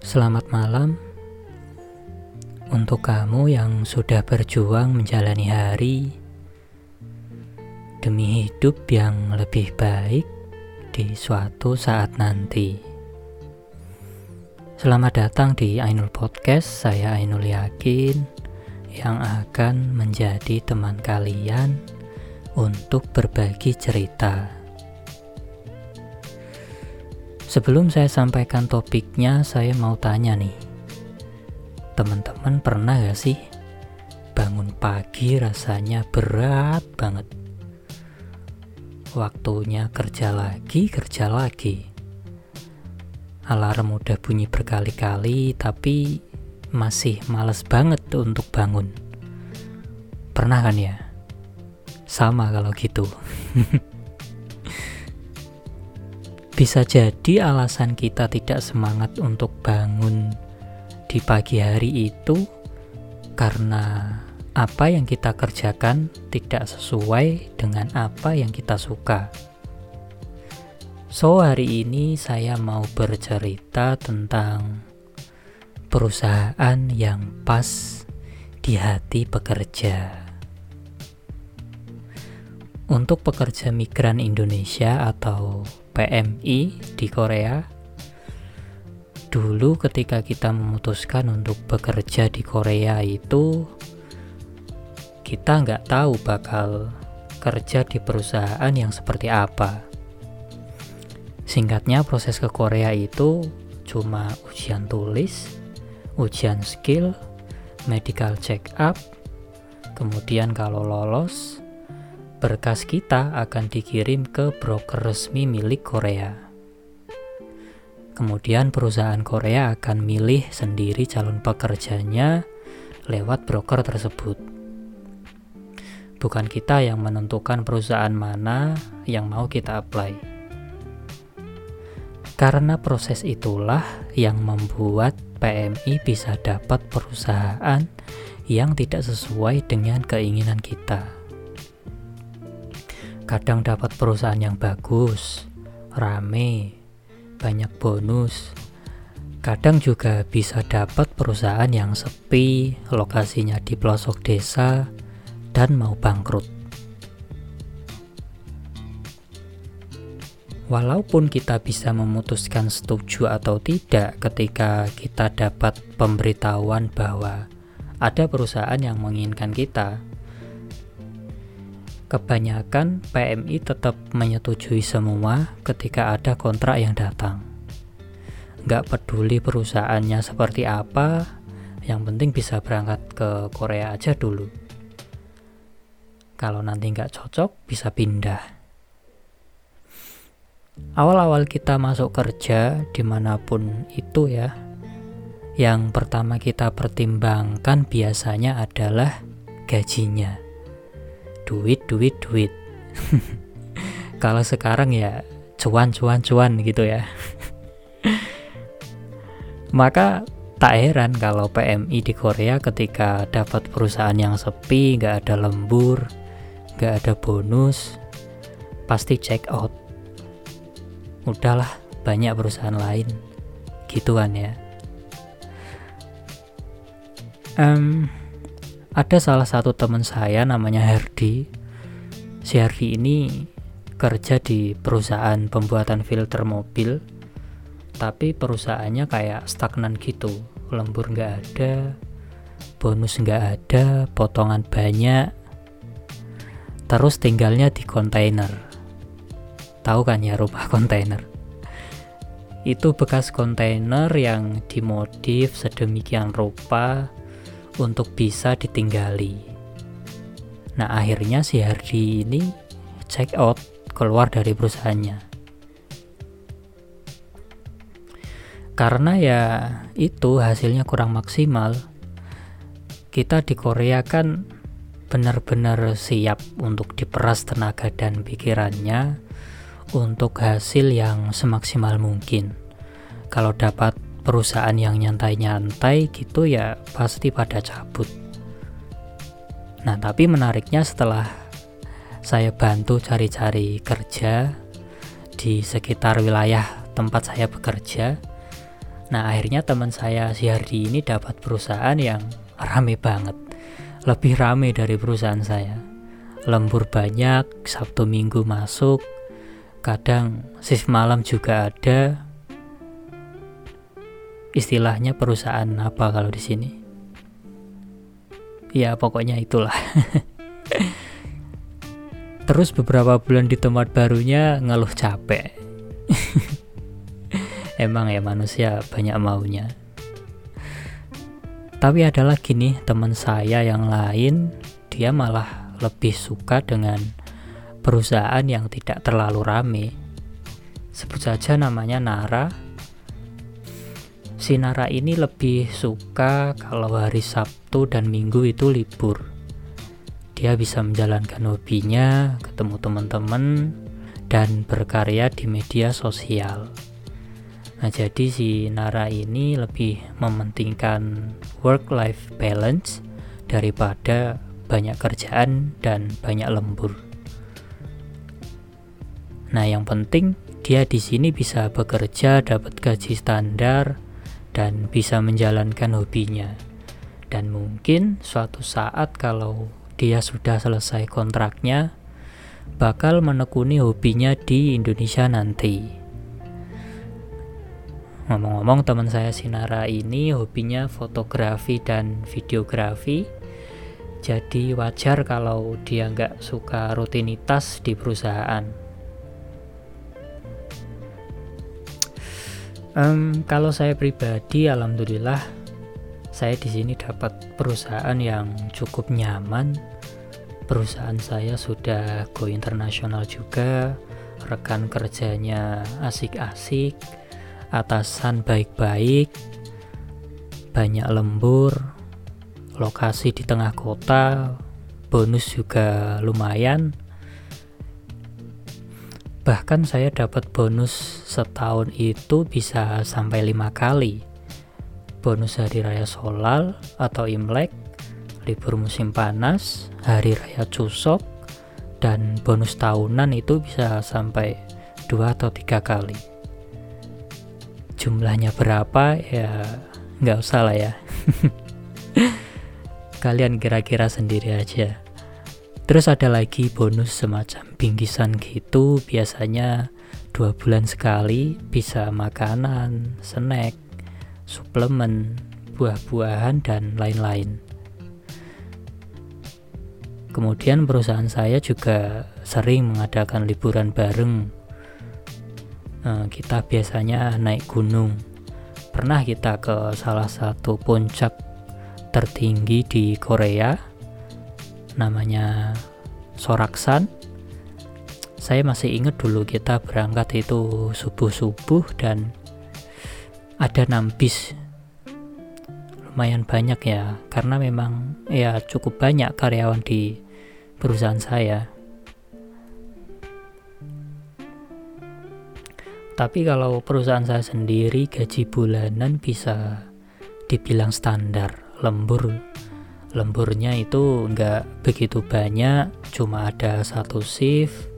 Selamat malam untuk kamu yang sudah berjuang menjalani hari demi hidup yang lebih baik di suatu saat nanti. Selamat datang di Ainul Podcast. Saya Ainul Yakin yang akan menjadi teman kalian untuk berbagi cerita. Sebelum saya sampaikan topiknya, saya mau tanya nih. Teman-teman pernah gak sih bangun pagi rasanya berat banget? Waktunya kerja lagi, kerja lagi. Alarm udah bunyi berkali-kali, tapi masih males banget untuk bangun. Pernah kan ya? Sama kalau gitu. Bisa jadi alasan kita tidak semangat untuk bangun di pagi hari itu karena apa yang kita kerjakan tidak sesuai dengan apa yang kita suka. So, hari ini saya mau bercerita tentang perusahaan yang pas di hati pekerja. Untuk pekerja migran Indonesia atau PMI di Korea. Dulu ketika kita memutuskan untuk bekerja di Korea itu kita nggak tahu bakal kerja di perusahaan yang seperti apa. Singkatnya proses ke Korea itu cuma ujian tulis, ujian skill, medical check up, kemudian kalau lolos berkas kita akan dikirim ke broker resmi milik Korea. Kemudian perusahaan Korea akan milih sendiri calon pekerjanya lewat broker tersebut. Bukan kita yang menentukan perusahaan mana yang mau kita apply. Karena proses itulah yang membuat PMI bisa dapat perusahaan yang tidak sesuai dengan keinginan kita kadang dapat perusahaan yang bagus, rame, banyak bonus. Kadang juga bisa dapat perusahaan yang sepi, lokasinya di pelosok desa, dan mau bangkrut. Walaupun kita bisa memutuskan setuju atau tidak ketika kita dapat pemberitahuan bahwa ada perusahaan yang menginginkan kita, Kebanyakan PMI tetap menyetujui semua ketika ada kontrak yang datang. Nggak peduli perusahaannya seperti apa, yang penting bisa berangkat ke Korea aja dulu. Kalau nanti nggak cocok, bisa pindah. Awal-awal kita masuk kerja di mana pun itu ya, yang pertama kita pertimbangkan biasanya adalah gajinya duit duit duit. Kalau sekarang ya cuan cuan cuan gitu ya. Maka tak heran kalau PMI di Korea ketika dapat perusahaan yang sepi nggak ada lembur nggak ada bonus pasti check out. Udahlah banyak perusahaan lain. Gituan ya. Um, ada salah satu teman saya namanya Herdi si Herdi ini kerja di perusahaan pembuatan filter mobil tapi perusahaannya kayak stagnan gitu. Lembur nggak ada bonus nggak ada potongan banyak. Terus tinggalnya di kontainer. Tahu kan ya rumah kontainer? Itu bekas kontainer yang dimodif sedemikian rupa untuk bisa ditinggali. Nah, akhirnya si Hardy ini check out keluar dari perusahaannya. Karena ya itu hasilnya kurang maksimal. Kita di Korea kan benar-benar siap untuk diperas tenaga dan pikirannya untuk hasil yang semaksimal mungkin. Kalau dapat perusahaan yang nyantai-nyantai gitu ya pasti pada cabut. Nah, tapi menariknya setelah saya bantu cari-cari kerja di sekitar wilayah tempat saya bekerja, Nah akhirnya teman saya si Hardi ini dapat perusahaan yang rame banget Lebih rame dari perusahaan saya Lembur banyak, Sabtu Minggu masuk Kadang shift malam juga ada Istilahnya perusahaan apa kalau di sini? Ya pokoknya itulah. Terus beberapa bulan di tempat barunya ngeluh capek. Emang ya manusia banyak maunya. Tapi ada lagi nih teman saya yang lain dia malah lebih suka dengan perusahaan yang tidak terlalu rame. Sebut saja namanya Nara si Nara ini lebih suka kalau hari Sabtu dan Minggu itu libur dia bisa menjalankan hobinya ketemu teman-teman dan berkarya di media sosial Nah, jadi si Nara ini lebih mementingkan work-life balance daripada banyak kerjaan dan banyak lembur. Nah, yang penting dia di sini bisa bekerja, dapat gaji standar, dan bisa menjalankan hobinya. Dan mungkin suatu saat kalau dia sudah selesai kontraknya, bakal menekuni hobinya di Indonesia nanti. Ngomong-ngomong teman saya Sinara ini hobinya fotografi dan videografi Jadi wajar kalau dia nggak suka rutinitas di perusahaan um, Kalau saya pribadi Alhamdulillah Saya di sini dapat perusahaan yang cukup nyaman Perusahaan saya sudah go internasional juga Rekan kerjanya asik-asik atasan baik-baik, banyak lembur, lokasi di tengah kota, bonus juga lumayan. Bahkan saya dapat bonus setahun itu bisa sampai lima kali. Bonus hari raya Solal atau Imlek, libur musim panas, hari raya Cusok, dan bonus tahunan itu bisa sampai dua atau tiga kali. Jumlahnya berapa? Ya nggak usah lah ya. Kalian kira-kira sendiri aja terus ada lagi bonus semacam bingkisan gitu biasanya dua bulan sekali bisa makanan snack suplemen buah-buahan dan lain-lain. Kemudian perusahaan saya juga sering mengadakan liburan bareng. Eh, kita biasanya naik gunung. Pernah kita ke salah satu puncak tertinggi di Korea, namanya Soraksan. Saya masih ingat dulu kita berangkat itu subuh-subuh dan ada nambis lumayan banyak ya karena memang ya cukup banyak karyawan di perusahaan saya. Tapi kalau perusahaan saya sendiri gaji bulanan bisa dibilang standar lembur lemburnya itu nggak begitu banyak cuma ada satu shift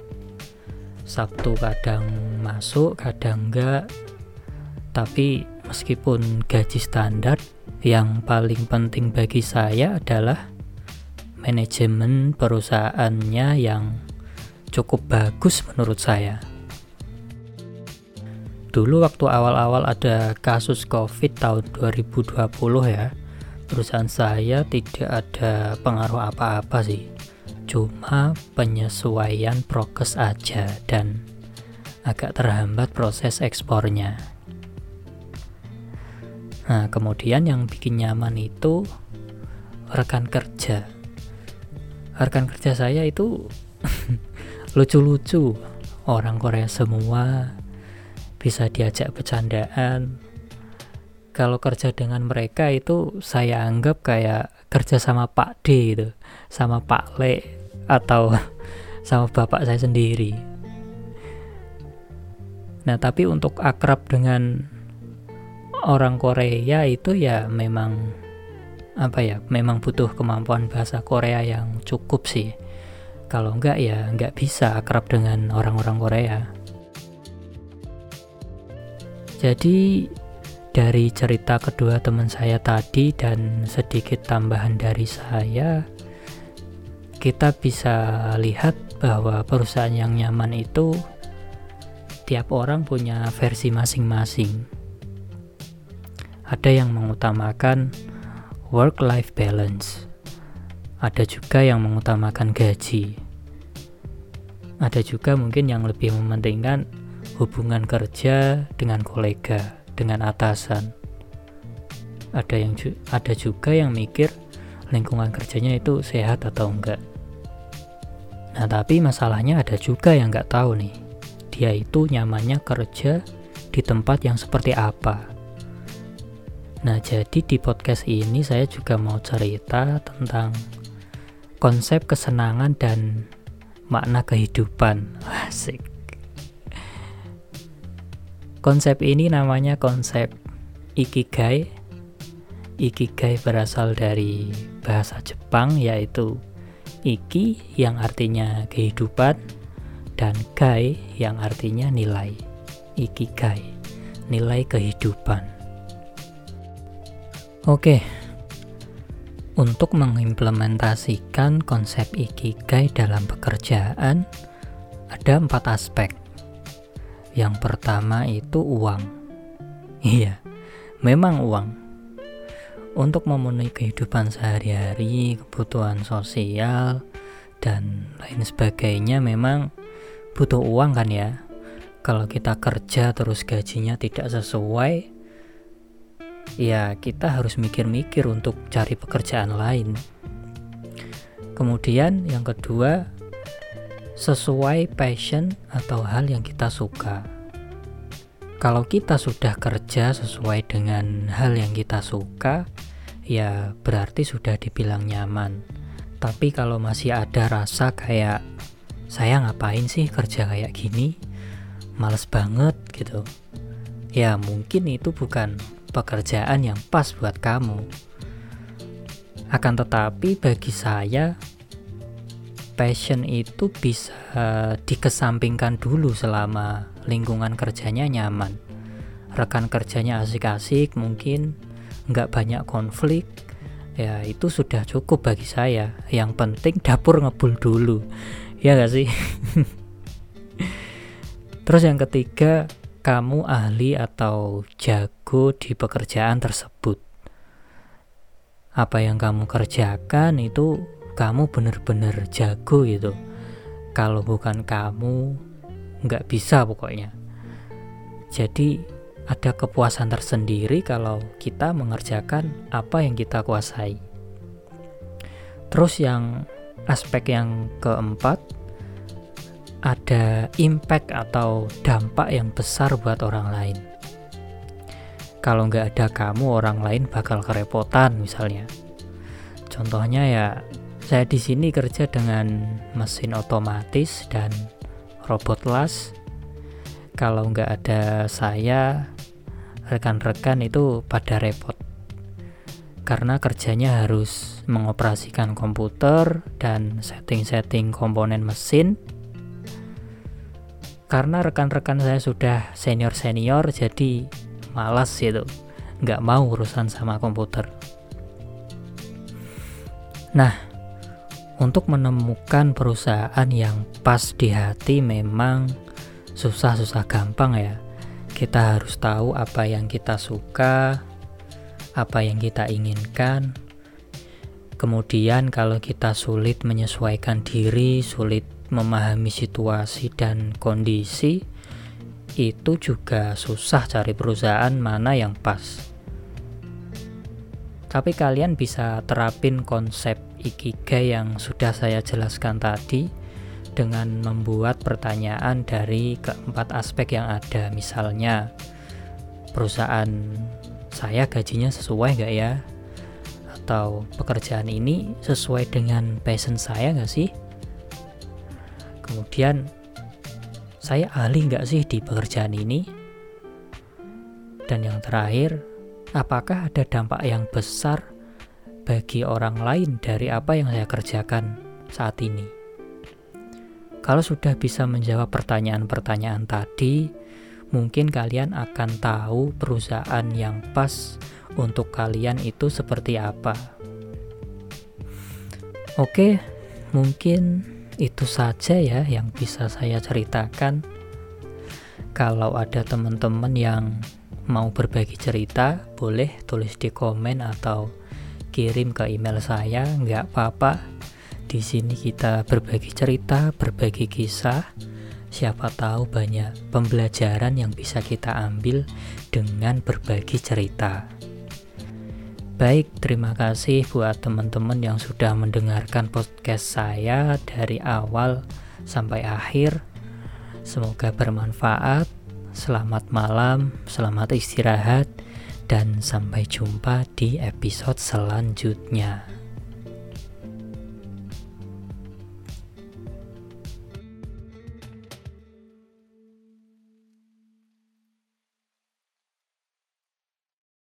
Sabtu kadang masuk kadang enggak tapi meskipun gaji standar yang paling penting bagi saya adalah manajemen perusahaannya yang cukup bagus menurut saya. Dulu waktu awal-awal ada kasus covid tahun 2020 ya perusahaan saya tidak ada pengaruh apa-apa sih. Cuma penyesuaian prokes aja dan agak terhambat proses ekspornya. Nah kemudian yang bikin nyaman itu rekan kerja. Rekan kerja saya itu lucu-lucu. Orang Korea semua bisa diajak bercandaan kalau kerja dengan mereka itu saya anggap kayak kerja sama Pak D gitu sama Pak Le atau sama bapak saya sendiri. Nah tapi untuk akrab dengan orang Korea itu ya memang apa ya memang butuh kemampuan bahasa Korea yang cukup sih. Kalau enggak ya enggak bisa akrab dengan orang-orang Korea. Jadi dari cerita kedua teman saya tadi dan sedikit tambahan dari saya, kita bisa lihat bahwa perusahaan yang nyaman itu tiap orang punya versi masing-masing. Ada yang mengutamakan work-life balance, ada juga yang mengutamakan gaji, ada juga mungkin yang lebih mementingkan hubungan kerja dengan kolega dengan atasan. Ada yang ju ada juga yang mikir lingkungan kerjanya itu sehat atau enggak. Nah, tapi masalahnya ada juga yang nggak tahu nih. Dia itu nyamannya kerja di tempat yang seperti apa. Nah, jadi di podcast ini saya juga mau cerita tentang konsep kesenangan dan makna kehidupan. Asik. Konsep ini namanya konsep ikigai. Ikigai berasal dari bahasa Jepang yaitu iki yang artinya kehidupan dan gai yang artinya nilai. Ikigai, nilai kehidupan. Oke. Untuk mengimplementasikan konsep ikigai dalam pekerjaan ada empat aspek yang pertama itu uang. Iya, memang uang. Untuk memenuhi kehidupan sehari-hari, kebutuhan sosial, dan lain sebagainya memang butuh uang kan ya. Kalau kita kerja terus gajinya tidak sesuai, ya kita harus mikir-mikir untuk cari pekerjaan lain. Kemudian yang kedua, sesuai passion atau hal yang kita suka. Kalau kita sudah kerja sesuai dengan hal yang kita suka, ya berarti sudah dibilang nyaman. Tapi kalau masih ada rasa kayak saya ngapain sih kerja kayak gini? Males banget gitu. Ya mungkin itu bukan pekerjaan yang pas buat kamu. Akan tetapi bagi saya passion itu bisa dikesampingkan dulu selama lingkungan kerjanya nyaman. Rekan kerjanya asik-asik mungkin nggak banyak konflik ya itu sudah cukup bagi saya. Yang penting dapur ngebul dulu. Ya gak sih? Terus yang ketiga kamu ahli atau jago di pekerjaan tersebut. Apa yang kamu kerjakan itu kamu bener-bener jago gitu. Kalau bukan kamu nggak bisa pokoknya. Jadi ada kepuasan tersendiri kalau kita mengerjakan apa yang kita kuasai. Terus yang aspek yang keempat ada impact atau dampak yang besar buat orang lain. Kalau nggak ada kamu orang lain bakal kerepotan misalnya. Contohnya ya saya di sini kerja dengan mesin otomatis dan robot las. Kalau nggak ada saya, rekan-rekan itu pada repot. Karena kerjanya harus mengoperasikan komputer dan setting-setting komponen mesin. Karena rekan-rekan saya sudah senior-senior, jadi malas gitu. Nggak mau urusan sama komputer. Nah, untuk menemukan perusahaan yang pas di hati memang susah-susah gampang ya. Kita harus tahu apa yang kita suka, apa yang kita inginkan. Kemudian kalau kita sulit menyesuaikan diri, sulit memahami situasi dan kondisi, itu juga susah cari perusahaan mana yang pas. Tapi kalian bisa terapin konsep Ikigai yang sudah saya jelaskan tadi dengan membuat pertanyaan dari keempat aspek yang ada. Misalnya, perusahaan saya gajinya sesuai nggak ya? Atau pekerjaan ini sesuai dengan passion saya nggak sih? Kemudian, saya ahli nggak sih di pekerjaan ini? Dan yang terakhir, apakah ada dampak yang besar bagi orang lain dari apa yang saya kerjakan saat ini? Kalau sudah bisa menjawab pertanyaan-pertanyaan tadi, mungkin kalian akan tahu perusahaan yang pas untuk kalian itu seperti apa. Oke, mungkin itu saja ya yang bisa saya ceritakan. Kalau ada teman-teman yang mau berbagi cerita, boleh tulis di komen atau kirim ke email saya, nggak apa-apa. Di sini kita berbagi cerita, berbagi kisah. Siapa tahu banyak pembelajaran yang bisa kita ambil dengan berbagi cerita. Baik, terima kasih buat teman-teman yang sudah mendengarkan podcast saya dari awal sampai akhir. Semoga bermanfaat. Selamat malam, selamat istirahat, dan sampai jumpa di episode selanjutnya.